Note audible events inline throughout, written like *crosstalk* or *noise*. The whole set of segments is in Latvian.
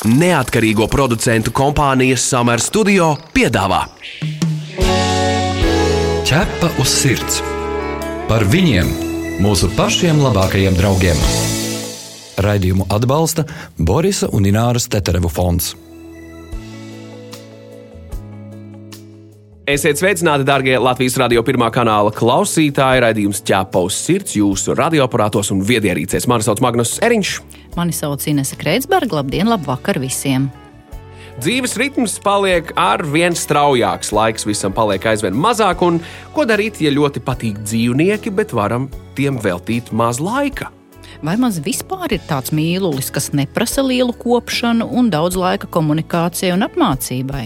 Neatkarīgo producentu kompānijas Summer Studio piedāvā Ķepa uz sirds par viņiem, mūsu pašiem labākajiem draugiem. Raidījumu atbalsta Borisa un Ināras Teterevu fonds. Esiet sveicināti, darbie Latvijas radio pirmā kanāla klausītāji. Radījums ķēpa uz sirds jūsu radioaparātos un viedierīcēs. Mani sauc Magnus Eriņš. Mani sauc Inese Kreitsberga. Labdien, labvakar visiem! Dzīves ritms paliek ar vien straujāks, laiks visam paliek aizvien mazāk. Ko darīt, ja ļoti patīk dzīvnieki, bet varam tiem veltīt maz laika? Vai maz vispār ir tāds mīlulis, kas neprasa lielu kopšanu un daudz laika komunikācijai un apmācībai?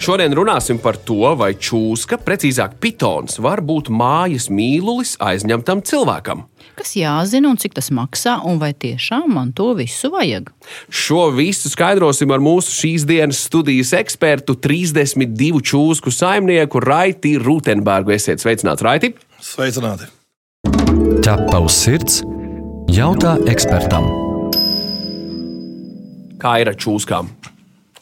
Šodien runāsim par to, vai čūska, precīzāk pitons, var būt mājas mīlulis aizņemtam cilvēkam. Kas jāzina un cik tas maksā, un vai tiešām man to visu vajag? Šo visu skaidrosim ar mūsu šīs dienas studijas ekspertu, 32 čūsku saimnieku Raiti Rutenbergu. Esiet sveicināts, Raiti! Sveicināti! Ķepa uz sirds! Jautā ekspertam. Kā ir ar čūskām?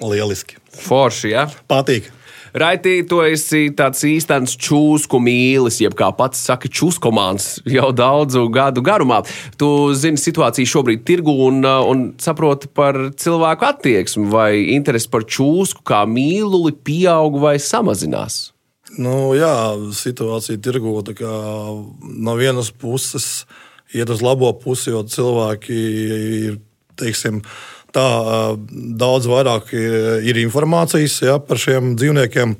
Lieliski. Forši, ja? Patīk. Raitī, tu esi tāds īstenis čūsku mīlis, jeb kā pats saka, čūskomāns jau daudzu gadu garumā. Tu zini situāciju šobrīd tirgu un, un saproti par cilvēku attieksmi, vai interesi par čūsku kā mīluli pieaug vai samazinās. Nu, jā, situācija tirgu no vienas puses iet uz labo pusi, jo cilvēki ir teiksim, tā, daudz vairāk ir informācijas ja, par šiem dzīvniekiem.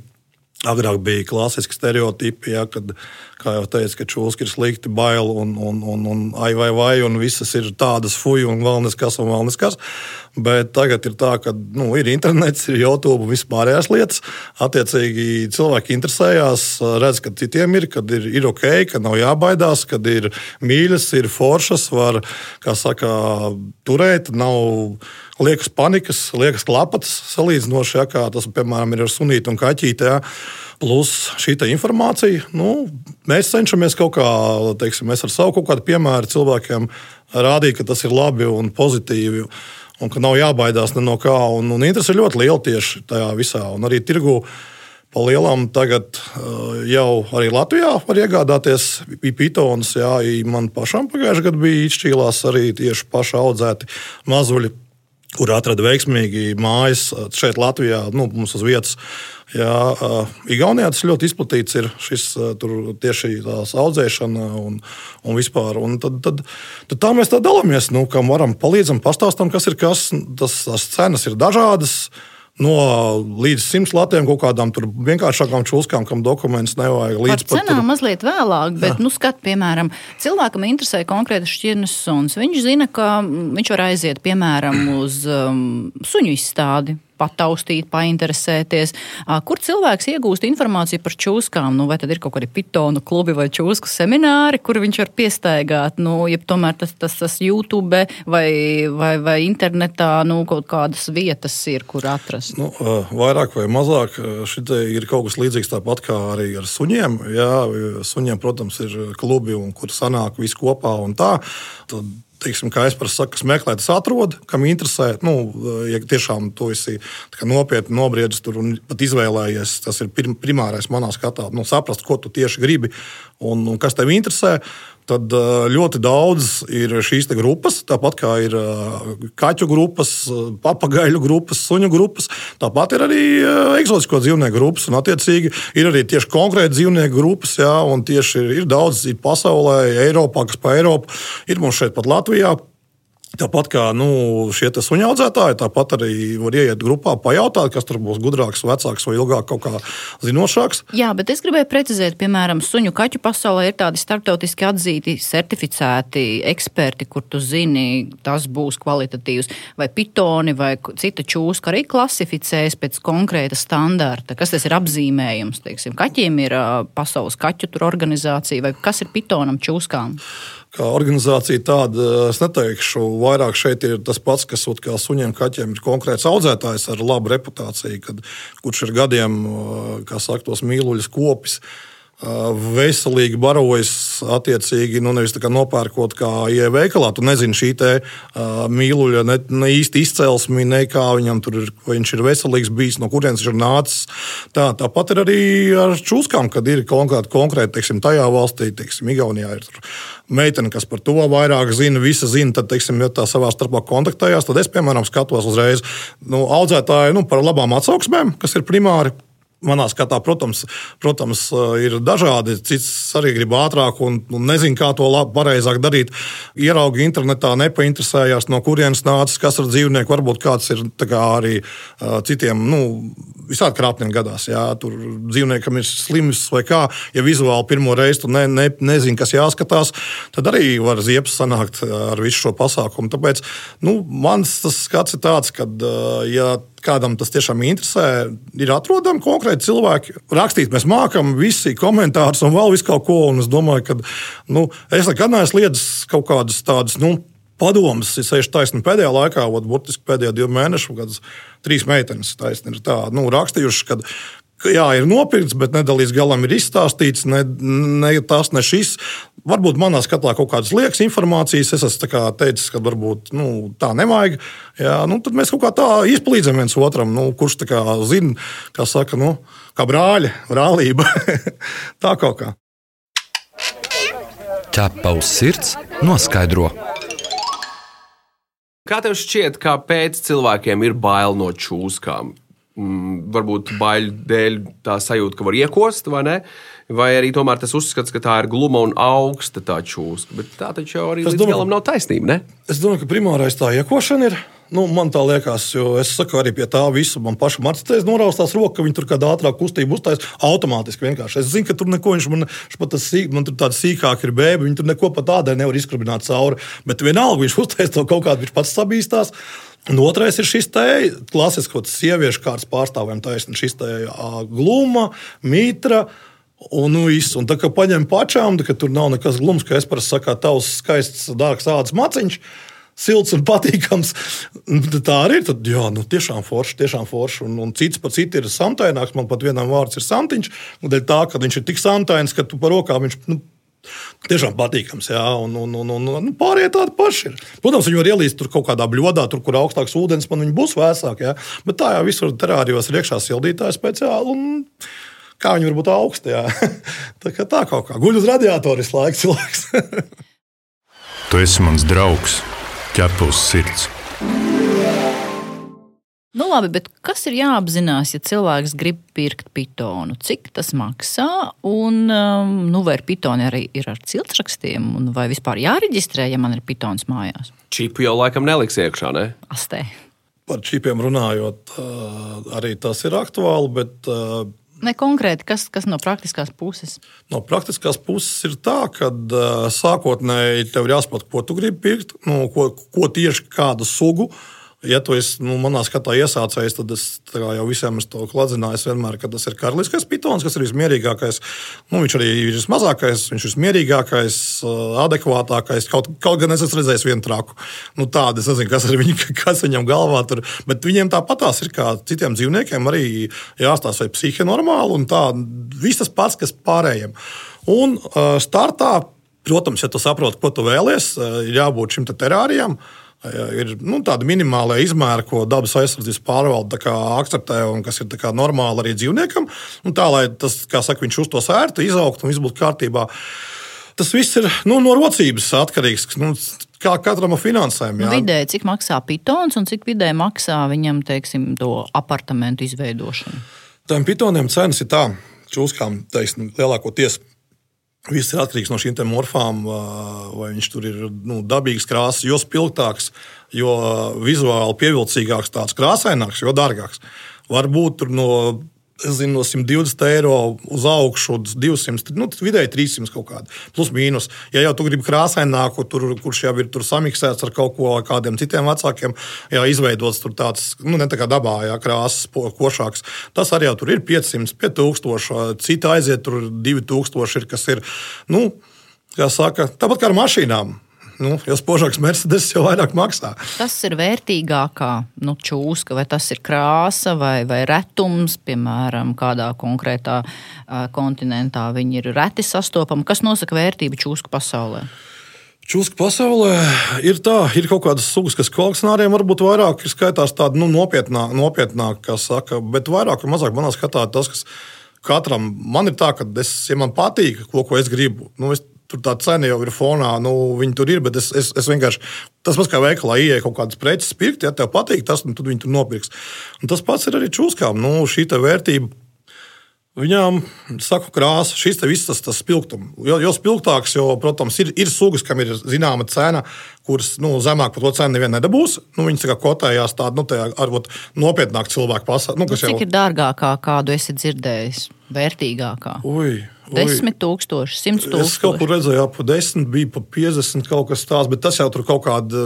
Agrāk bija klasiski stereotipi, ja, kad, kā jau teicu, ka čūska ir slikti, bail un, un, un, un ai vai vai, un visas ir tādas fuju un vēl neskas un vēl neskas. Bet tagad ir tā, ka nu, ir internets, ir YouTube un vispārējās lietas. Attiecīgi cilvēki interesējās, redz, ka citiem ir, kad ir, ir ok, ka nav jābaidās, kad ir mīļas, ir foršas, var, kā saka, turēt. Nav, liekas panikas, liekas klapatas salīdzinoši, ja, kā tas, piemēram, ir ar sunītu un kaķīti. Ja. Plus šī informācija, nu, mēs cenšamies kaut kā, teiksim, ar savu kaut kādu piemēru cilvēkiem rādīt, ka tas ir labi un pozitīvi. Un ka nav jābaidās no kā. Un, un interese ir ļoti liela tieši tajā visā. Un arī tirgu pa lielam tagad uh, jau arī Latvijā var iegādāties pitonus. Jā, man pašam pagājušajā gadā bija izšķīlās arī tieši paša audzēti mazuļi kur atrada veiksmīgi mājas šeit, Latvijā, nu, mums uz vietas. Jā, Igaunijā tas ļoti izplatīts ir šis tieši tās audzēšana un, un vispār. Un tad, tad, tad tā mēs tā dalāmies, nu, kam varam palīdzam, pastāstam, kas ir kas. Tas, tās cenas ir dažādas no līdz 100 latiem kaut kādām vienkāršākām čūskām, kam dokumentus nevajag. Līdz Par cenām tur... mazliet vēlāk, bet, jā. nu, skat, piemēram, cilvēkam interesē konkrēti šķirnes suns. Viņš zina, ka viņš var aiziet, piemēram, uz um, suņu izstādi pataustīt, painteresēties. Kur cilvēks iegūst informāciju par čūskām? Nu, vai tad ir kaut kādi pitonu klubi vai čūsku semināri, kur viņš var piestaigāt? Nu, ja tomēr tas, tas, tas YouTube vai, vai, vai internetā nu, kaut kādas vietas ir, kur atrast. Nu, vairāk vai mazāk šī ir kaut kas līdzīgs tāpat kā arī ar suņiem. Jā, suņiem, protams, ir klubi, kur sanāk visi kopā un tā. Tad teiksim, kā es saku, meklē, tas atrod, kam interesē. Nu, ja tiešām to esi nopietni nobriedzis tur un pat izvēlējies, tas ir primārais manā skatā, nu, saprast, ko tu tieši gribi un, un kas tev interesē. Tad ļoti daudz ir šīs grupas, tāpat kā ir kaķu grupas, papagaļu grupas, suņu grupas. Tāpat ir arī eksotisko dzīvnieku grupas, un attiecīgi ir arī tieši konkrēti dzīvnieku grupas. Jā, tieši ir, ir daudz ir pasaulē, Eiropā, kas pa Eiropu, ir mums šeit pat Latvijā. Tāpat kā nu, šie suņu audzētāji, tāpat arī var ieiet grupā, pajautāt, kas tur būs gudrāks, vecāks vai ilgāk kaut kā zinošāks. Jā, bet es gribēju precizēt, piemēram, suņu kaķu pasaulē ir tādi starptautiski atzīti, certificēti eksperti, kur tu zini, tas būs kvalitatīvs. Vai pitoni vai cita čūska arī klasificējas pēc konkrēta standarta. Kas tas ir apzīmējums? Teiksim, kaķiem ir pasaules kaķu organizācija vai kas ir pitonam čūskām? Kā organizācija tāda, es neteikšu, vairāk šeit ir tas pats, kas ot, kā suņiem, kaķiem ir konkrēts audzētājs ar labu reputāciju, kad, kurš ir gadiem, kā saka, tos mīluļus kopis. Veselīgi barojas, attiecīgi, nu, nevis nopērkot, kā ieeja veikalā. Tu nezini šī te uh, mīluļa ne, ne īsti izcelsmi, ne kā viņam tur ir, vai viņš ir veselīgs bijis, no kurienes viņš ir nācis. Tā, tāpat ir arī ar čūskām, kad ir konkrēti, konkrēti teiksim, tajā valstī, teiksim, Igaunijā ir meitene, kas par to vairāk zina, visa zina, tad, teiksim, ja tā savā starpā kontaktējās, tad es, piemēram, skatos uzreiz nu, audzētāju nu, par labām atsauksmēm, kas ir primāri Manā skatā, protams, protams, ir dažādi. Cits arī grib ātrāk un, un nezina, kā to labi, pareizāk darīt. Ierauga internetā, nepainteresējās, no kurienes nācis, kas ar dzīvnieku. Varbūt kāds ir kā arī uh, citiem, nu, visādi krāpnieki gadās. Jā, tur dzīvniekam ir slims vai kā. Ja vizuāli pirmo reizi tu ne, ne, nezini, kas jāskatās, tad arī var ziepes sanākt ar visu šo pasākumu. Tāpēc nu, mans skats ir tāds, ka, ja kādam tas tiešām interesē, ir atrodami konkrēti cilvēki. Rakstīt mēs mākam, visi komentārus un vēl visu kaut ko. Es domāju, ka nu, es nekad neesmu liedzis kaut kādas tādas. Nu, Padomas ir sevišķi taisnība pēdējā laikā, vat, burtiski pēdējā divu mēnešu, kad trīs meitenes taisnība ir tā, nu, rakstījušas, ka jā, ir nopirkts, bet nedalīts galam ir izstāstīts, ne, ne tas, ne šis. Varbūt manā skatā kaut kādas liekas informācijas. Es esmu teicis, ka varbūt nu, tā nevajag. Jā, nu, tad mēs kaut kā tā izpalīdzam viens otram. Nu, kurš kā zina, kā saka, nu, kā brāļi, brālība. *laughs* tā kaut kā. Ķepa uz sirds noskaidro. Kā tev šķiet, kāpēc cilvēkiem ir bail no čūskām? Mm, varbūt baļu dēļ tā sajūta, ka var iekost, vai ne? Vai arī tomēr tas uzskats, ka tā ir gluma un augsta tā čūska. Bet tā taču jau arī es līdz domāju, galam nav taisnība. Ne? Es domāju, ka primārais tā iekošana ir. Nu, man tā liekas, jo es saku arī pie tā visa. Man pašam atcerēties, noraustās roka, ka viņi tur kādā ātrāk kustību uztaisīs automātiski. Vienkārši. Es zinu, ka tur neko viņš man, pat sīk, man tur tāda sīkāka ir bēba. Viņi tur neko pat tādai nevar izkrabināt cauri. Bet vienalga viņš *laughs* uztaisīs to kaut kādu, viņš pats sabīstās. Un otrais ir šis klasiskais sieviešu kārtas pārstāvjiem, taisnība, šis gluma, mitra. Un, nu, viss. un tā kā paņem pašām, ka tur nav nekas glums, ka es parasti saku, tavs skaists, dārgs ādas maciņš. Silts un *laughs* patīkams. Tā arī ir. Tad, jā, nu, tiešām forši. Tiešām forši. Un, un cits par citu ir samtaināks. Man pat vienam vārds ir samtiņš. Un dēļ tā, ka viņš ir tik samtains, ka tu par rokām viņš nu, Tiešām patīkams, jā, un, un, un, un, un pārējie tādi paši ir. Protams, viņi var ielīst tur kaut kādā bļodā, tur, kur augstāks ūdens, man viņi būs vēsāki. Jā. Bet tā jau visur terārijos ir iekšā sildītāji speciāli. Un... Kā viņi var būt augsti? *laughs* tā kā tā kaut kā guļ uz radiatoru visu laiku cilvēks. *laughs* tu esi mans draugs, ķepus sirds. Nu, labi, bet kas ir jāapzinās, ja cilvēks grib pirkt pitonu? Cik tas maksā? Un, um, nu, vai ar pitoni arī ir ar ciltsrakstiem? Vai vispār jāreģistrē, ja man ir pitons mājās? Čipu jau laikam neliks iekšā, ne? Astē. Par čipiem runājot, uh, arī tas ir aktuāli. Bet, uh, Ne konkrēti, kas, kas no praktiskās puses? No praktiskās puses ir tā, ka uh, sākotnēji tev ir jāsaprot, ko tu gribi pirkt, nu, ko, ko tieši kādu sugu. Uh, ja tu esi nu, manā skatā iesācējis, tad es jau visiem to kladzināju vienmēr, ka tas ir karaliskais pitons, kas ir vismierīgākais. Nu, viņš arī ir vismazākais, viņš ir vismierīgākais, adekvātākais. Kaut, kaut gan es esmu redzējis vienu traku. Nu, tādu es nezinu, kas, viņu, *laughs* kas viņam galvā tur. Bet viņiem tāpatās ir kā citiem dzīvniekiem, arī jāstāsta, vai psihe normāli un tā. Viss tas pats, kas pārējiem. Un startā, protams, ja tu saproti, ko tu vēlies, ir jābūt šim te terārijam. Uh, ir nu, tāda minimāla izmēra, ko dabas aizsardzības pārvalde akceptē un kas ir normāli arī dzīvniekam. Un tā, lai tas, kā saka, viņš uz to sērtu, izaugtu un viss būtu kārtībā. Tas viss ir nu, no rocības atkarīgs. Nu, kā katram ar finansēm. Nu, vidēji, cik maksā pitons un cik vidēji maksā viņam teiksim, to apartamentu izveidošanu? Tām pitoniem cenas ir tā, čūskām teiksim, lielākoties Viss ir atkarīgs no šīm morfām, vai viņš tur ir nu, dabīgs krāsas, jo spilgtāks, jo vizuāli pievilcīgāks, tāds krāsaināks, jo dārgāks. Varbūt no zinu, no 120 eiro uz augšu, 200, nu, vidēji 300 kaut kāda. Plus mīnus. Ja jau tu gribi krāsaināku, tur, kurš jau ir samiksēts ar kaut ko, kādiem citiem vecākiem, jau izveidots tāds, nu, ne tā kā dabā, jā, krāsas košāks. Tas arī jau tur ir 500, 5000, citi aiziet tur 2000, ir, kas ir, nu, kā saka, tāpat kā ar mašīnām. Nu, jo spožāks Mercedes, jo vairāk maksā. Tas ir vērtīgākā nu, čūska, vai tas ir krāsa vai, vai retums, piemēram, kādā konkrētā uh, kontinentā viņi ir reti sastopami. Kas nosaka vērtību čūsku pasaulē? Čūska pasaulē ir tā, ir kaut kādas sugas, kas kolekcionāriem varbūt vairāk skaitās tāda nu, nopietnāk, nopietnāk, kā saka, bet vairāk vai mazāk manā skatā tas, kas katram man ir tā, ka es, ja man patīk, ko, ko es gribu, nu, es, tur tā cena jau ir fonā, nu, viņi tur ir, bet es, es, es vienkārši, tas pats kā veikalā ieeja kaut kādas preces pirkt, ja tev patīk tas, nu, viņi tur nopirks. Un tas pats ir arī čūskām, nu, šī vērtība Viņām saku krāsa, šis te viss tas, tas spilgtums. Jo, jo spilgtāks, jo, protams, ir, ir sugas, kam ir zināma cena, kuras nu, zemāk par to cenu neviena nedabūs. Nu, viņas kā kotējās tādu nu, varbūt nopietnāku cilvēku pasaulē. Nu, nu, cik jau... ir dārgākā, kādu esi dzirdējis? Vērtīgākā. Ui, Desmit tūkstoši, simts tūkstoši. Es kaut kur redzēju, ap desmit, bija pat piecdesmit kaut kas tāds, bet tas jau tur kaut kādi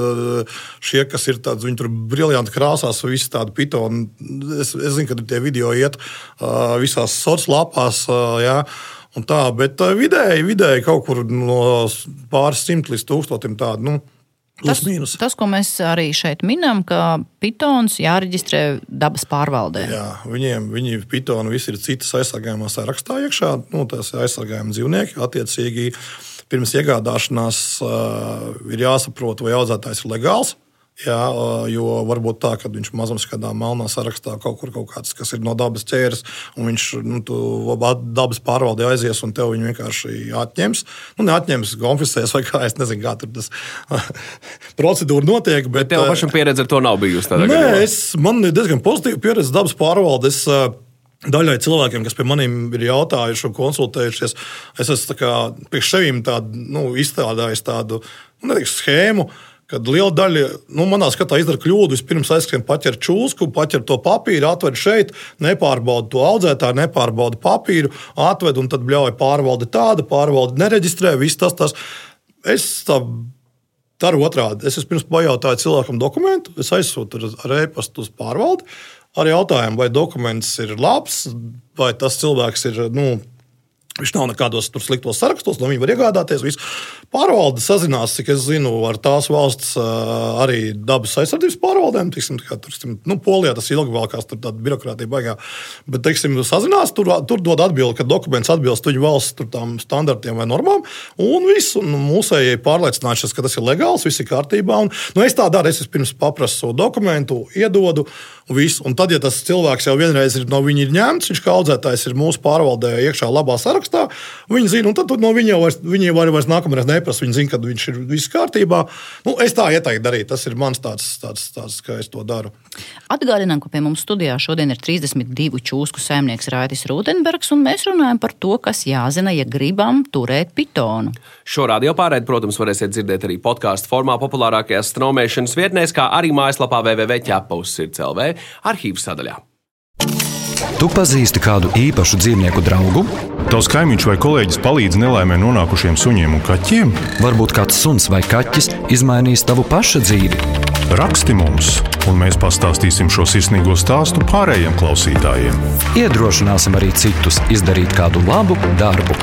šie, kas ir tādi, viņi tur briljanti krāsās, visi tādi pitoni. Es, es zinu, ka tie video iet uh, visās sociālās lapās. Uh, jā. Un tā, bet vidēji, vidēji kaut kur no pāris simt līdz tūkstotim tādu. Nu, Tas, tas, ko mēs arī šeit minam, ka pitons jāreģistrē dabas pārvaldē. Jā, viņiem, viņi pitoni visi ir citas aizsargājumā sarakstā iekšā. Nu, tas ir aizsargājumi dzīvnieki. Attiecīgi, pirms iegādāšanās uh, ir jāsaprot, vai audzētājs ir legāls. Jā, jo varbūt tā, ka viņš mazums kādā melnā sarakstā kaut kur kaut kāds, kas ir no dabas ķēres, un viņš nu, dabas pārvaldē aizies, un tev viņu vienkārši atņems. Nu, neatņems, konfiscēs vai kā, es nezinu, kā tur tas *laughs* procedūra notiek. Bet, bet tev pašam pieredze ar to nav bijusi. Nē, gadījumā. es, man ir diezgan pozitīva pieredze dabas pārvaldes. Daļai cilvēkiem, kas pie maniem ir jautājuši un konsultējušies, es esmu priekš sevīm tādu, nu, izstrādājis tādu nu, neteikšu, schēmu, uh, Kad liela daļa, nu, manā skatā, izdara kļūdu, vispirms aizskrien paķer čūsku, paķer to papīru, atved šeit, nepārbauda to audzētāju, nepārbauda papīru, atved un tad bļauj pārvalde tāda, pārvalde nereģistrē, viss tas, tas. Es tā daru otrādi. Es pirms pajautāju cilvēkam dokumentu, es aizsūtu ar e-pastu uz pārvaldi ar jautājumu, vai dokuments ir labs, vai tas cilvēks ir. Nu, Viņš nav nekādos sliktos sarakstos, no viņa var iegādāties. Visu. Pārvalde sazinās, cik es zinu, ar tās valsts arī dabas aizsardzības pārvaldēm. Tiksim, kā, tur, nu, Polijā tas ilgi vēlkās, tur tāda birokrātija baigā. Bet, teiksim, sazinās, tur, tur dod atbildi, ka dokuments atbilst viņu valsts standartiem vai normām. Un viss, un mūsējai pārliecinājušies, ka tas ir legāls, viss ir kārtībā. Un, nu, es tā daru, es pirms paprasu dokumentu, iedodu. Un, visu. un tad, ja tas cilvēks jau vienreiz ir no viņa ņemts, viņš kā audzētājs ir mūsu pārvaldē iekšā labā sarakstā, viņi zina, un tad no viņa jau vairs, viņi jau vairs nākamreiz neprasa. Viņi zina, ka viņš ir viss kārtībā. Nu, es tā ieteiktu darīt. Tas ir mans tāds, tāds, tāds kā es to daru. Atgādinām, ka pie mums studijā šodien ir 32 čūsku saimnieks Raitis Rūtenbergs, un mēs runājam par to, kas jāzina, ja gribam turēt pitonu. Šo radio pārēdi, protams, varēsiet dzirdēt arī podkāstu formā populārākajās straumēšanas vietnēs, kā arī mājaslapā www.ķepaus.lv arhīvas sadaļā. Tu pazīsti kādu īpašu dzīvnieku draugu? Tavs kaimiņš vai kolēģis palīdz nelaimē nonākušiem suņiem un kaķiem? Varbūt kāds suns vai kaķis izmainīs tavu pašu dzīvi. Raksti mums, un mēs pastāstīsim šo sirsnīgo stāstu pārējiem klausītājiem. Iedrošināsim arī citus izdarīt kādu labu darbu.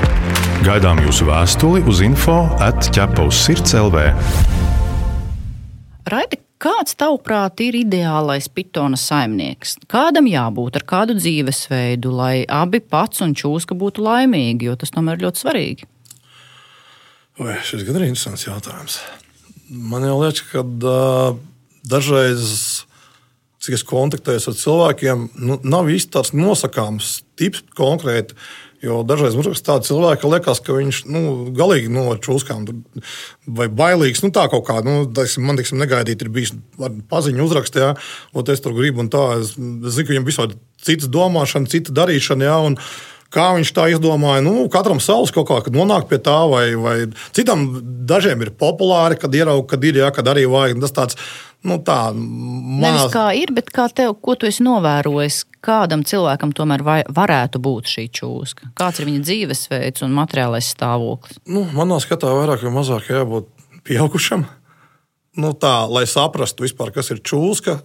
Gaidām jūsu vēstuli uz info atķepa uz sirds LV. Raidi, Kāds, tavuprāt, ir ideālais pitona saimnieks? Kādam jābūt ar kādu dzīvesveidu, lai abi pats un čūska būtu laimīgi, jo tas tomēr ir ļoti svarīgi? Vai, šis gan ir interesants jautājums. Man jau liekas, ka uh, dažreiz, cik es kontaktējos ar cilvēkiem, nu, nav īsti tāds nosakāms tips konkrēti Jo dažreiz man liekas, tāda cilvēka liekas, ka viņš nu, galīgi no čūskām vai bailīgs. Nu, tā kaut kā, nu, teiksim, man teiksim, negaidīti ir bijis paziņu uzrakstā, ja es tur gribu un tā. Es, es zinu, ka viņam visādi citas domāšana, cita darīšana. Ja, un, Kā viņš tā izdomāja? Nu, katram savs kaut kā, nonāk pie tā, vai, vai citam dažiem ir populāri, kad ierauga, kad ir, jā, kad arī vajag. Tas tāds, nu, tā, manās... Nevis kā ir, bet kā tev, ko tu esi novērojis, kādam cilvēkam tomēr vai, varētu būt šī čūska? Kāds ir viņa dzīvesveids un materiālais stāvoklis? Nu, manā skatā vairāk vai mazāk jābūt pieaugušam. Nu, tā, lai saprastu vispār, kas ir čūska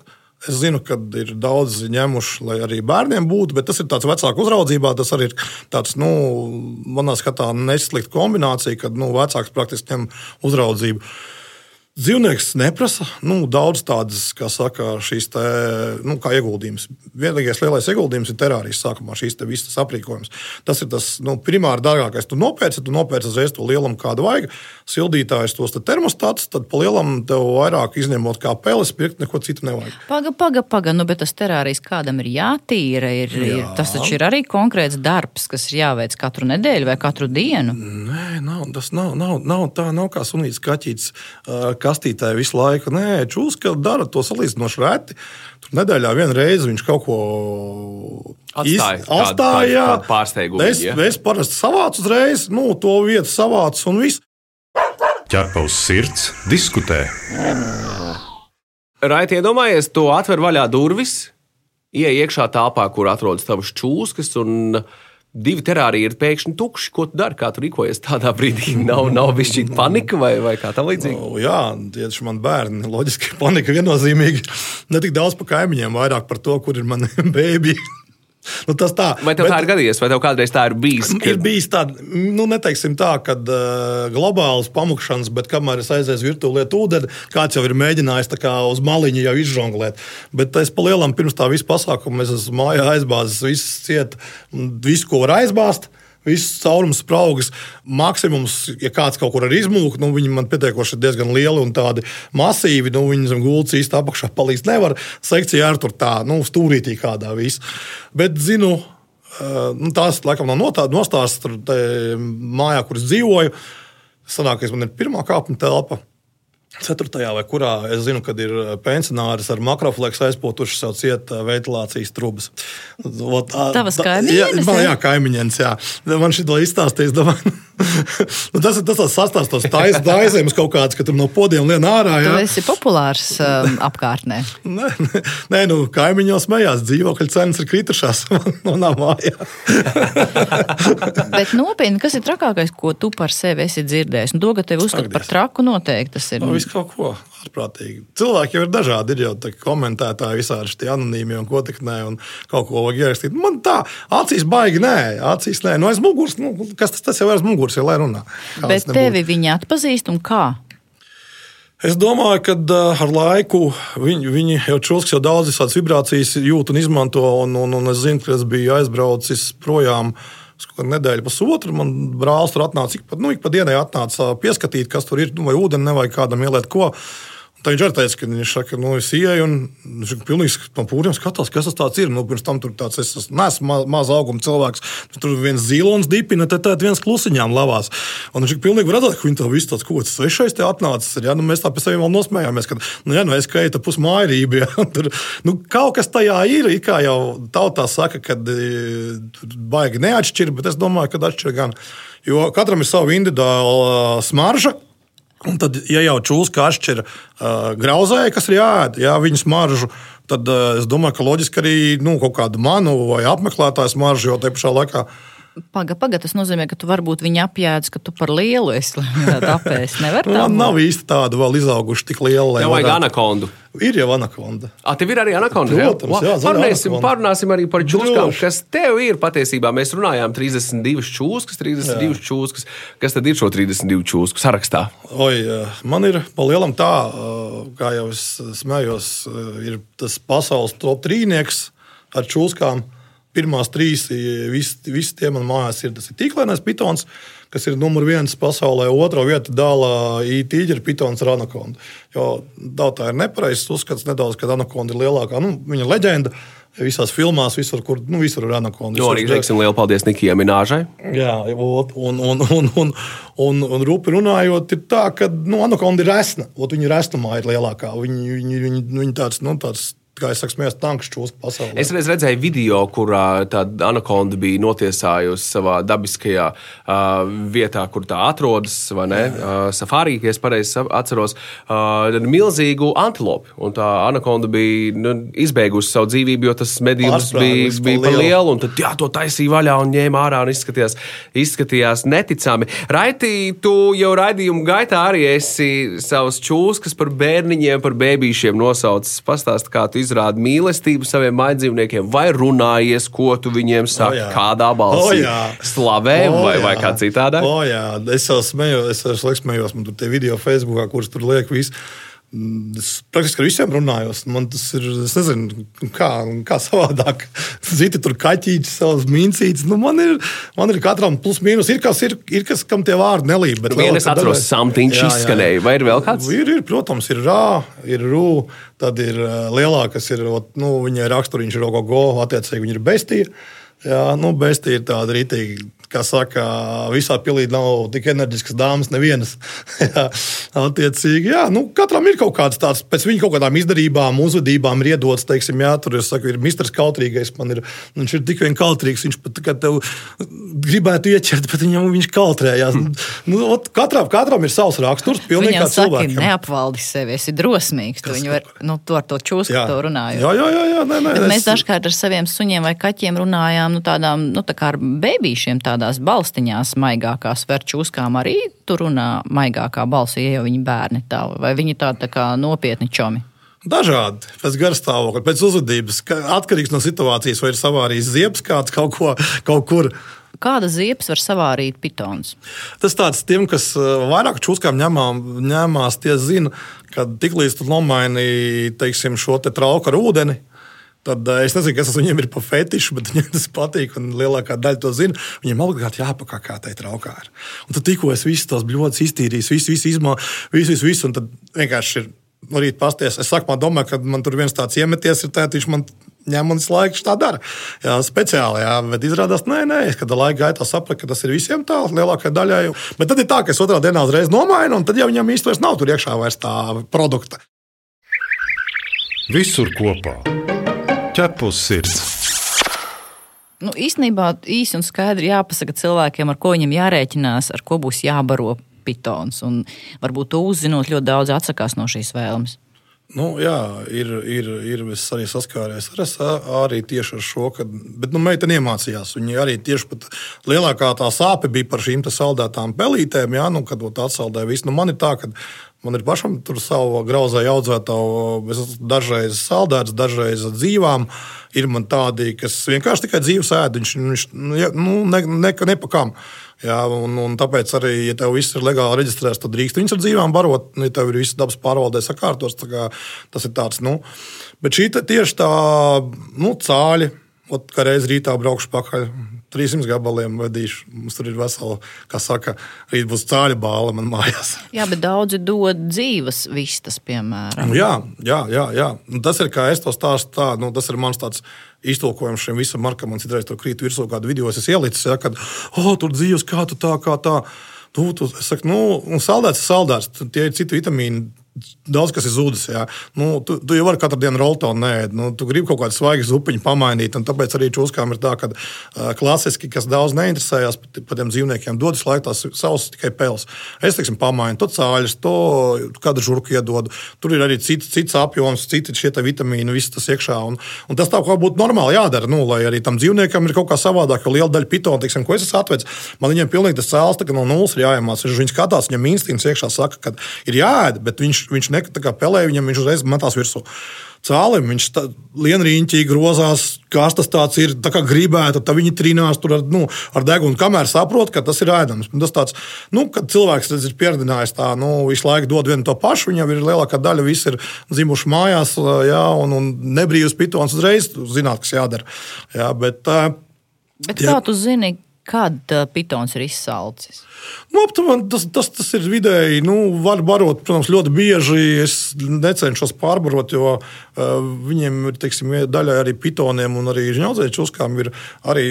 Es zinu, ka ir daudz ņēmuši, lai arī bērniem būtu, bet tas ir tāds vecāku uzraudzībā. Tas arī ir tāds, nu, manā skatā, neslikta kombinācija, kad nu, vecāks praktiski ņem uzraudzību. Dzīvnieks neprasa nu, daudz tādas, kā saka, šīs te, nu, kā ieguldījums. Vienīgais lielais ieguldījums ir terārijas sākumā, šīs visas aprīkojums. Tas ir tas nu, primāri dārgākais. Tu nopērci, tu nopērci uzreiz to lielumu, kādu vajag. Sildītājs tos te termostātus, tad pa lielam tev vairāk izņemot kā peles, pirkt neko citu nevajag. Paga, paga, paga, nu, bet tas terārijas kādam ir jātīra. Ir, Jā. ir, tas taču ir arī konkrēts darbs, kas ir jāveic katru nedēļu vai katru dienu. Nē, nav, tas nav, nav, nav tā, nav kā sunīts kaķis uh, kastītē visu laiku. Nē, čūska dara to salīdzinoši reti. Tur nedēļā vienu reizi viņš kaut ko Atstāja atstāja. pārsteigumu, Es, ja? es parasti savācu uzreiz, nu, to vietu savācu un viss. Ķerpa uz sirds, diskutē. Raiti, iedomājies, tu atver vaļā durvis, ieej iekšā telpā, kur atrodas tavas čūskas, un divi terāriji ir pēkšņi tukši. Ko tu dari? Kā tu rīkojies tādā brīdī? *laughs* Nav, nav bijis šī panika vai, vai kā tam līdzīgi? O, jā, tieši man bērni. Loģiski, *laughs* panika viennozīmīgi. Ne tik daudz par kaimiņiem, vairāk par to, kur ir mani *laughs* bērni. Nu, tas tā. Vai tev Bet- tā ir gadījies, vai tev kādreiz tā ir bijis? Ir bijis tāds, nu, neteiksim tā, ka uh, globāls pamukšanas, bet kamēr es aizēju virtuvē ūdeni, kāds jau ir mēģinājis kā uz maliņa jau izžonglēt. Bet es pa lielam pirms tā visa pasākuma, es esmu mājā aizbāzis, viss ciet, visu, ko var aizbāzt. Viss caurums, spraugas, maksimums, ja kāds kaut kur ir izmūks, nu, viņi man pietiekoši ir diezgan lieli un tādi masīvi. Nu, viņi zem gultas īsti apakšā palīdz. Nevar sekcija ar tur tā, nu, stūrītī kādā viss. Bet, zinu, Uh, nu, tās laikam nav no nostāstas tur mājā, kur es dzīvoju. Sanāk, ka man ir pirmā kāpņu telpa. Ceturtajā vai kurā es zinu, kad ir pensionāris ar makrofleksu aizpotuši sev cieta ventilācijas trubas. Tavas kaimiņienes, Jā, jā kaimiņienes, jā. Man šī to izstāstīs. domāju, *laughs* nu, tas ir tas tāds sastāstos taisnības kaut kāds, ka tur no podiem lien ārā. Tu Jā. esi populārs um, apkārtnē. *laughs* Nē, nē, nē, nu, kaimiņi jau smējās. Dzīvokļu cenas ir kritušās *laughs* manā mājā. Bet nopietni, kas ir trakākais, ko tu par sevi esi dzirdējis? Un to, ka tevi uzskata par traku, noteikti tas ir. Nu, viss kaut ko ārprātīgi. Cilvēki jau ir dažādi. Ir jau tā komentētāji, visādi šie anonīmi un ko tik nē, un kaut ko vajag ierakstīt. Man tā, acīs baigi, nē, acīs nē. No aiz muguras, nu, kas tas, tas jau ir aiz muguras, jau lai runā. Kāds Bet tevi viņi atpazīst un kā? Es domāju, ka uh, ar laiku viņi, viņi jau čūskas, jau daudz visādas vibrācijas jūt un izmanto. Un, un, un es zinu, ka es biju aizbraucis projām. Nedēļu, pusotru. Man brālis tur atnāca, ik pa, nu, ik pa dienai atnāca pieskatīt, kas tur ir, nu, vai ūdeni nevajag kādam ieliet ko. Tad viņš arī teica, ka viņš saka, nu, es ieju un viņš ir pilnīgi no pūļiem skatās, kas tas ir. Nu, pirms tam tur tāds, es esmu neesmu ma maz auguma cilvēks. Tur viens zīlons dipina, tad tad viens klusiņām lavās. Un viņš ir pilnīgi redzēt, ka viņi to visu tāds kaut kas svešais te atnācis. Ja? Nu, mēs tā pēc sevi vēl nosmējāmies, ka, nu, ja, nu, es skaita pusmājrība. Ja? Tur, nu, kaut kas tajā ir, it kā jau tautā saka, ka baigi neatšķir, bet es domāju, ka atšķir gan. Jo katram ir sava individuāla smarža. Un tad, ja jau čūska atšķir uh, grauzēju, kas ir jāēd, jā, viņas maržu, tad uh, es domāju, ka loģiski arī nu, kaut kādu manu vai apmeklētāju smaržu, jo te pašā laikā Paga, paga, tas nozīmē, ka tu varbūt viņu apjēdz, ka tu par lielu esi. apēst. Nevar tā. man būt? nav īsti tāda vēl izauguši tik liela. lai Tev vajag anakondu. Ir jau anakonda. Ah, tev ir arī anakonda. Protams, jā, zaļā parunāsim, parunāsim arī par čūskām, Droši. kas tev ir patiesībā. Mēs runājām 32 čūskas, 32 jā. čūskas. Kas tad ir šo 32 čūsku sarakstā? Oi, man ir pa lielam tā, kā jau es smējos, ir tas pasaules top trīnieks ar čūskām. Pirmās trīs, eh, visi, visi tie man mājās ir. Tas ir tīklainais pitons, kas ir numur viens pasaulē. Otro vietu dālā īņķa pitons ar anakondu. Jo tā ir nepareizs uzskats nedaudz, ka anakonda ir lielākā. Nu, viņa leģenda visās filmās, visur, kur nu, visur ir anakonda. Jo arī teiksim lielu paldies Nikijai Minēžai. Jā, ot, un, un, un, un, un, un rupi runājot, ir tā, ka nu, anakonda ir resna. Ot, viņa resnumā ir lielākā. Viņa, viņa, viņa, viņa tāds, nu, tāds, kā es saku, smējās tanks čūsku pasaulē. Es reiz redzēju video, kurā tā anakonda bija notiesājusi savā dabiskajā uh, vietā, kur tā atrodas, vai ne? Uh, safārī, ja es pareizi atceros, uh, milzīgu antilopi. Un tā anakonda bija nu, izbeigusi savu dzīvību, jo tas medījums bija, bija par lielu. Un tad jā, to taisīja vaļā un ņēma ārā un izskatījās, izskatījās neticami. Raiti, tu jau raidījuma gaitā arī esi savus čūskas par bērniņiem, par bērnīšiem nosaucis. Pastāst, kā tu izaugi izrādi mīlestību saviem mājdzīvniekiem, vai runājies, ko tu viņiem saki, jā. kādā balsī O, jā. slavē, O, vai, vai kā citādi? O, jā, es jau smējos, es jau smējos, man tur tie video Facebookā, kurus tur liek visi. Mm, Es praktiski ar visiem runājos. Man tas ir, es nezinu, kā, kā savādāk. *laughs* Citi tur kaķīši, savas mīncītes. Nu, man, ir, man ir katram plus mīnus. Ir kas, ir, ir kas kam tie vārdi nelīd. bet Nu, es ka atceros, dažreiz- samtiņš izskanēja, vai ir vēl kāds? Ir, ir, protams, ir rā, ir rū, tad ir uh, lielākas, ir, nu, viņai raksturiņš ir rogo, attiecīgi viņa ir bestija. Jā, nu, bestija ir tāda rītīga, kā saka, visā pilī nav tik enerģiskas dāmas, nevienas. *laughs* jā, attiecīgi, jā, nu, katram ir kaut kāds tāds, pēc viņa kaut kādām izdarībām, uzvedībām ir iedots, teiksim, jā, tur saku, ir misters kautrīgais, ir, viņš ir tik vien kautrīgs, viņš pat, tev gribētu ieķert, bet viņam viņš kautrējās. *laughs* nu, ot, katram, katram ir savs raksturs, pilnīgi kā cilvēkam. neapvaldi sevi, esi drosmīgs. Tu var, nu, to ar to čūsku to runāju. Jā, jā, jā, jā nē, nē, es- mēs dažkārt ar saviem suņiem vai kaķiem runājām, nu, tādām, nu, tā kā ar bebīšiem, tādās balstiņās, maigākās verčūskām arī tur runā maigākā balsī, ja jau viņi bērni tā, vai viņi tādi tā kā nopietni čomi. Dažādi, pēc garstāvokļa, pēc uzvedības, ka- atkarīgs no situācijas, vai ir savārījis ziepes kāds kaut, ko, kaut kur. Kāda ziepes var savārīt pitons? Tas tāds, tiem, kas uh, vairāk čūskām ņemā, ņemās, tie zina, ka tiklīdz tu nomaini teiksim, šo trauku ar ūdeni. Tad uh, es nezinu, kas tas viņiem ir pa fetišu, bet viņiem tas patīk. Lielākā daļa to zina. Viņiem obligāti jāpakā, kā tai traukā ir. Un tad tikko es visus tos bļodus iztīrīju, visu, visu izmantoju, visu, visu, visu. Un tad vienkārši ir no rīta pasties. Es sākumā domāju, ka man tur viens tāds iemeties ir tāds, viņš man ņem un laiku tā dara. Jā, speciāli, jā, bet izrādās, nē, nē, es, kad laika gaitā sapratu, ka tas ir visiem tā, lielākajai daļai. Bet tad ir tā, ka es otrā dienā uzreiz nomainu, un tad jau viņam īstenībā nav tur iekšā vairs tā produkta. Visur kopā - ķepus sirds. Nu, īstenībā īsi un skaidri jāpasaka cilvēkiem, ar ko viņam jārēķinās, ar ko būs jābaro pitons. Un varbūt to uzzinot, ļoti daudz atsakās no šīs vēlmes. Nu, jā, ir, ir, ir es arī saskāries ar, es arī tieši ar šo, ka, bet nu, meitene iemācījās. Viņa arī tieši pat lielākā tā sāpe bija par šīm saldētām pelītēm, jā, nu, kad to atsaldēja visu. Nu, man ir tā, ka man ir pašam tur savu grauzēju audzētāju, dažreiz saldēts, dažreiz dzīvām. Ir man tādi, kas vienkārši tikai dzīves ēd, viņš, viņš nu, nu, ne, ne, nepakām. Jā, un, un tāpēc arī, ja tev viss ir legāli reģistrēts, tad drīkst viņus ar dzīvām barot. Nu, ja tev ir viss dabas pārvaldē sakārtos, tas ir tāds. Nu, bet šī tieši tā nu, cāļa, ot, kā reiz rītā braukšu pakaļ. 300 gabaliem vedīšu. Mums tur ir vesela, kā saka, rīt būs cāļa bāla man mājās. *laughs* Jā, bet daudzi dod dzīves vistas, piemēram. Nu, jā, jā, jā, jā. Nu, tas ir kā es to stāstu. Tā, nu, tas ir mans tāds iztulkojums šim visam markam. Man citreiz tur krīt virsū kādu video, es ielicis, ja, kad, oh, tur dzīves kā tu tā, kā tā. Tu, tu, es saku, nu, un saldēts ir saldēts. Tie ir citi vitamīni. Daudz kas ir zudis. Nu, tu, tu jau vari katru dienu roltonu nē, nu, tu gribi kaut kādu svaigu zupiņu pamainīt. Tāpēc arī čūskām ir tā, ka uh, klasiski, kas daudz neinteresējas par par tiem dzīvniekiem, dod visu laiku tās savas tikai pēles. Es teiksim, pamainu to cāļus, to kādu žurku iedodu. Tur ir arī cits, cits apjoms, citi šie vitamīni, viss tas iekšā. Un, un tas tā kā būtu normāli jādara, nu, lai arī tam dzīvniekam ir kaut kā savādāk. Jo liela daļa pitona, teiksim, ko es esmu atvedis, man viņiem pilnīgi tas cēls no nulles ir jāiemācās. Viņš skatās, viņam instinkts iekšā saka, ka ir jāēd, bet viņš, viņš ne tā kā pelē, viņam viņš uzreiz metās virsū. Cēlim viņš lienrīņķīgi grozās, kas tas tāds ir, tā kā gribētu, tad viņi trīnās tur ar, nu, ar degunu, kamēr saprot, ka tas ir ēdams. Un Tas tāds, nu, kad cilvēks redz, ir pieradinājis tā, nu, visu laiku dod vienu to pašu, viņam ir lielākā daļa, visi ir dzimuši mājās, jā, un, un nebrīvs pitons uzreiz zināt, kas jādara. Jā, bet, Bet Jā. kā tu zini, kad uh, pitons ir izsalcis? Nu, aptuveni, tas, tas, tas ir vidēji. Nu, var barot, protams, ļoti bieži. Es necenšos pārbarot, jo uh, viņiem ir teiksim, daļai arī pitoniem un arī žņaudzēju čuskām ir arī.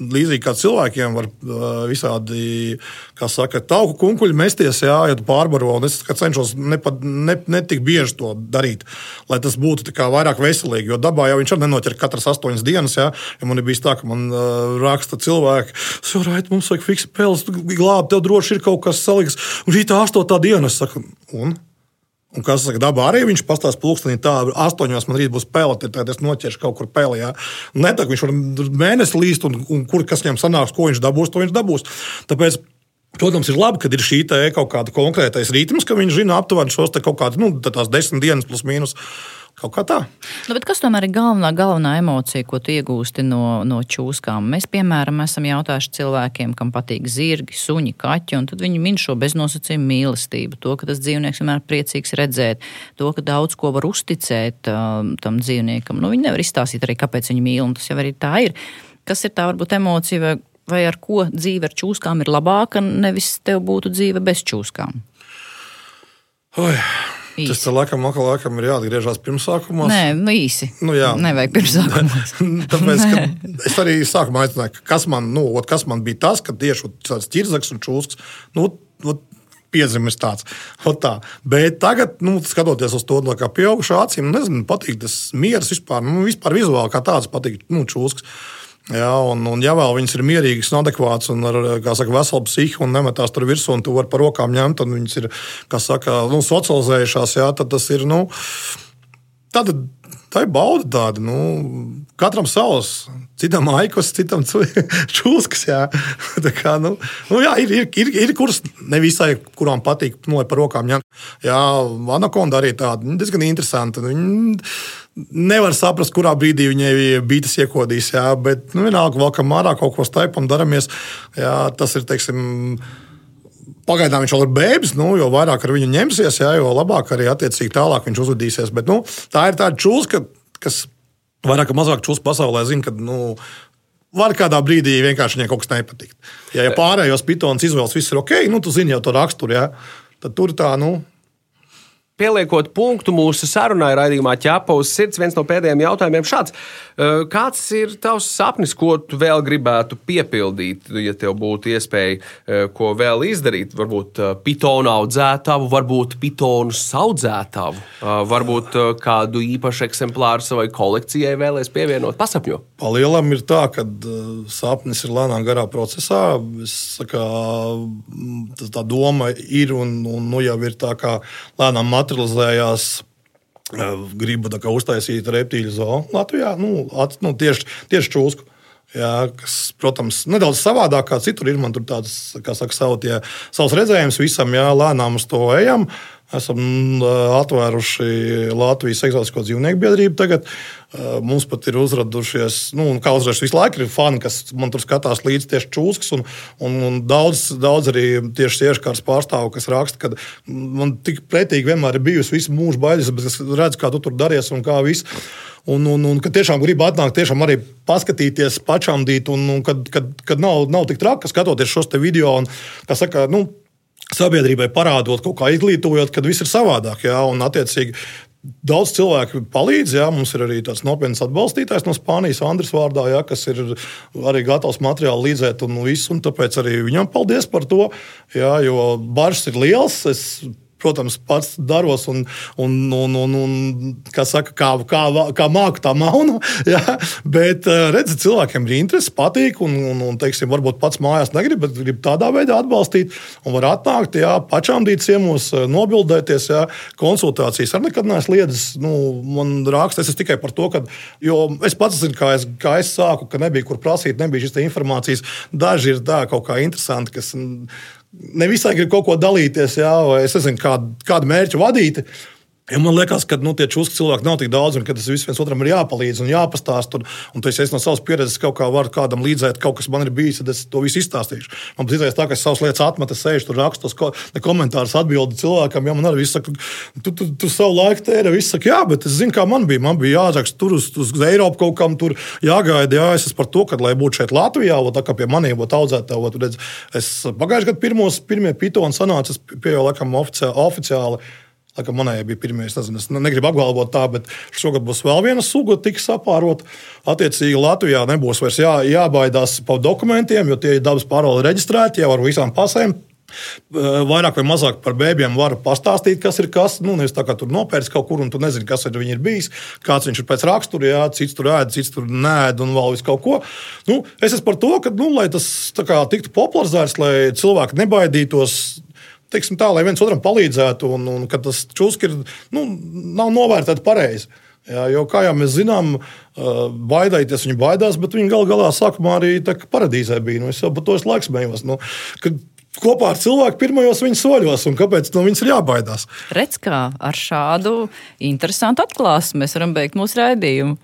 Līdzīgi kā cilvēkiem var uh, visādi, kā saka, tauku kunkuļi mesties, jā, ja tu pārbaro. Es cenšos ne, ne, ne tik bieži to darīt, lai tas būtu vairāk veselīgi. Jo dabā jau viņš arī nenoķer katras astoņas dienas. Jā, ja man ir bijis tā, ka man uh, raksta cilvēki, Sorājot, mums vajag fiksi peles, glābt, tev droši ir kaut kas saliks. Un šī tā astotā diena, es saku, un? Un kas saka, dabā arī viņš pastāsta pulkstenī, tā, astoņos man rīt būs pele, tad es noķeršu kaut kur peli. Jā. Ne tā, viņš var mēnesi līst, un, un kur kas viņam sanāks, ko viņš dabūs, to viņš dabūs. Tāpēc, Protams, ir labi, ka ir šī kaut kāda konkrētais ritms, ka viņš zina aptuveni šos kaut kādus, nu, desmit dienas plus mīnus. Kaut kā tā. Nu, kas tomēr ir galvenā, galvenā emocija, ko tu iegūsti no, no čūskām? Mēs, piemēram, esam jautājuši cilvēkiem, kam patīk zirgi, suņi, kaķi, un tad viņi min šo beznosacījumu mīlestību, to, ka tas dzīvnieks vienmēr ir priecīgs redzēt, to, ka daudz ko var uzticēt um, tam dzīvniekam. Nu, viņi nevar izstāstīt arī, kāpēc viņi mīl, un tas jau arī tā ir. Kas ir tā varbūt emocija, vai, vai ar ko dzīve ar čūskām ir labāka, nevis tev būtu dzīve bez čūskām? Oi. Īsi. Tas tā laikam, atkal, laikam ir jāatgriežas pirmsākumā. Nē, nu īsi. Nu, jā. Nevajag pirmsākumā. *laughs* Tāpēc, *laughs* es arī sākumā aicināju, kas man, nu, ot, kas man bija tas, ka tieši tāds ķirzaks un čūsks. Nu, ot, Piezīmes tāds. Tā. Bet tagad, nu, skatoties uz to, kā pieaugušā acīm, nezinu, patīk tas miers vispār, nu, vispār vizuāli kā tāds patīk, nu, čūsks. Ja, un, un, ja vēl viņas ir mierīgas, un adekvātas un ar saka, veselu psihu un nemetās tur virsū, un tu vari par rokām ņemt, un viņas ir saka, nu, socializējušās, ja, tad tas ir. Nu, tad, tā ir bauda tāda. Nu, katram savs, citam aikos, citam *laughs* čūskas. Jā. Kā, nu, nu, jā, ir, ir, ir, ir kuras nevisai, kurām patīk, nu, lai par rokām ņemt. Jā, Anakonda arī tāda nu, diezgan interesanta. Viņa, Nevar saprast, kurā brīdī viņai bija iekodījis. Jā, bet nu, vienalga, valkam ārā kaut ko staipam, daramies. Jā, tas ir, teiksim, Pagaidām viņš vēl ir bērns, nu, jo vairāk ar viņu ņemsies, jā, jo labāk arī attiecīgi tālāk viņš uzvedīsies. Bet nu, tā ir tāda čūska, kas vairāk vai mazāk čūska pasaulē zina, ka nu, var kādā brīdī vienkārši viņai kaut kas nepatikt. Ja, ja pārējos pitons izvēles, viss ir ok, nu, tu zini jau to raksturu, jā, tad tur tā, nu, Pieliekot punktu mūsu sarunai, raidījumā ķepa uz sirds, viens no pēdējiem jautājumiem šāds. Kāds ir tavs sapnis, ko tu vēl gribētu piepildīt, ja tev būtu iespēja ko vēl izdarīt? Varbūt pitonu audzētavu, varbūt pitonu audzētavu, varbūt kādu īpašu eksemplāru savai kolekcijai vēlēs pievienot pasapņo? Palielam ir tā, ka sapnis ir lēnām garā procesā. Es, kā, tā doma ir un, un nu jau ir tā kā lēnām materializējās. Gribu uztaisīt reptīļu zonu Latvijā, nu, at, nu, tieši, tieši čūsku. Jā, kas, protams, nedaudz savādāk kā citur ir. Man tur tāds, kā saka, savu tie, savs redzējums visam, jā, lēnām uz to ejam. Esam atvēruši Latvijas eksotisko dzīvnieku biedrību. Tagad mums pat ir uzradušies, nu, kā uzradušies visu laiku, ir fani, kas man tur skatās līdzi tieši čūskas. Un, un, un daudz, daudz arī tieši sieškārs pārstāvu, kas raksta, ka man tik pretīgi vienmēr ir bijusi visu mūžu bailes, bet es redzu, kā tu tur daries un kā viss. Un, un, un ka tiešām gribu atnākt, tiešām arī paskatīties, pačamdīt, un, un kad, kad, kad nav, nav tik traki, skatoties šos video. Un, kā saka, nu, sabiedrībai parādot, kaut kā izglītojot, kad viss ir savādāk. Jā, un, attiecīgi, Daudz cilvēku palīdz. Jā, mums ir arī tāds nopietns atbalstītājs no Spānijas, Andris Vārdā, jā, kas ir arī gatavs materiāli līdzēt un visu. Un tāpēc arī viņam paldies par to. Jā, jo bažas ir liels. Es protams, pats daros un, un, un, un, un kā, saka, kā, kā, kā māku tā maunu. *laughs* Ja? Bet eh, redziet, cilvēkiem ir interese, patīk, un, un, un teiksim, varbūt pats mājās negrib, bet grib tādā veidā atbalstīt. Un var atnākt, jā, pačāmdīt ciemos, eh, nobildēties, jā, konsultācijas. Ar nekad neesmu liedzis, nu, man raksta, es tikai par to, ka, es pats zinu, kā es, kā es sāku, ka nebija kur prasīt, nebija šīs informācijas. Daži ir tā kaut kā interesanti, kas ne visai grib kaut ko dalīties, jā, vai es nezinu, kādu, kādu mērķu vadīt. Ja man liekas, ka nu, tie čūski cilvēki nav tik daudz, un ka tas viens otram ir jāpalīdz un jāpastāst. Un, un es, es no savas pieredzes kaut kā varu kādam līdzēt, kaut kas man ir bijis, tad es to visu izstāstīšu. Man izdevies tā, ka es savas lietas atmetu, sēžu tur, rakstu tos ko, komentārus, atbildu cilvēkam. Ja man arī viss saka, tu, tu, tu savu laiku tēri, viss saka, jā, bet es zinu, kā man bija. Man bija jāraksta tur uz, uz Eiropu kaut kam, tur jāgaida, jā, es esmu par to, ka, lai būtu šeit Latvijā, vai tā kā pie maniem būtu audzētāji. Es pagājušajā gadā pirmos, pirmie pitoni sanāca, es pieejau laikam oficiāli. oficiāli Laikam manējai bija pirmie, es nezinu, es negribu apgalvot tā, bet šogad būs vēl viena suga, tiks sapārot. Attiecīgi Latvijā nebūs vairs jā, jābaidās par dokumentiem, jo tie ir dabas pārvalde reģistrēti jau ar visām pasēm. Vairāk vai mazāk par bērniem var pastāstīt, kas ir kas. Nu, nevis tā kā tur nopērts kaut kur, un tu nezini, kas ar viņu ir bijis, kāds viņš ir pēc rakstura, jā, cits tur ēd, cits tur nē, un vēl visu kaut ko. Nu, es esmu par to, ka, nu, lai tas kā, tiktu popularizēts, lai cilvēki nebaidītos teiksim, tā, lai viens otram palīdzētu, un, un ka tas čūska ir, nu, nav novērtēts pareizi. Jā, jo, kā jau mēs zinām, baidīties viņi baidās, bet viņi gal galā sākumā arī paradīzē bija. Nu, es jau par to laiku smējos. Nu, kad kopā ar cilvēku pirmajos viņa soļos, un kāpēc no viņas ir jābaidās. Redz, kā ar šādu interesantu atklāsmi mēs varam beigt mūsu raidījumu.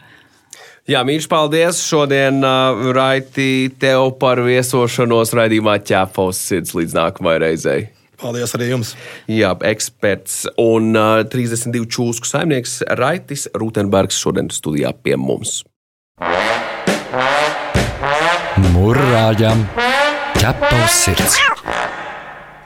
Jā, mīļš, paldies šodien, uh, Raiti, tev par viesošanos raidījumā ķēpos sirds līdz nākamajai reizei. Paldies arī jums. Jā, eksperts un uh, 32 čūsku saimnieks Raitis Rutenbergs šodien studijā pie mums. Mūrāģam ķepa uz sirds!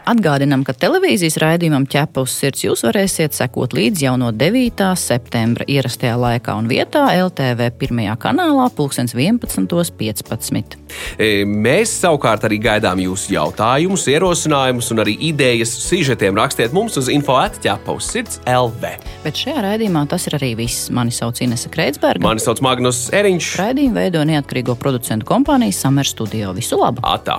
Atgādinām, ka televīzijas raidījumam ķepa uz sirds jūs varēsiet sekot līdz jau no 9. septembra ierastajā laikā un vietā LTV pirmajā kanālā 11.15. E, Mēs savukārt arī gaidām jūsu jautājumus, ierosinājumus un arī idejas sižetiem. Rakstiet mums uz info atķepa uz sirds LV. Bet šajā raidījumā tas ir arī viss. Mani sauc Inese Kreitsberga. Mani sauc Magnus Eriņš. Raidījumu veido neatkarīgo producentu kompānija Summer Studio. Visu labu! Atā!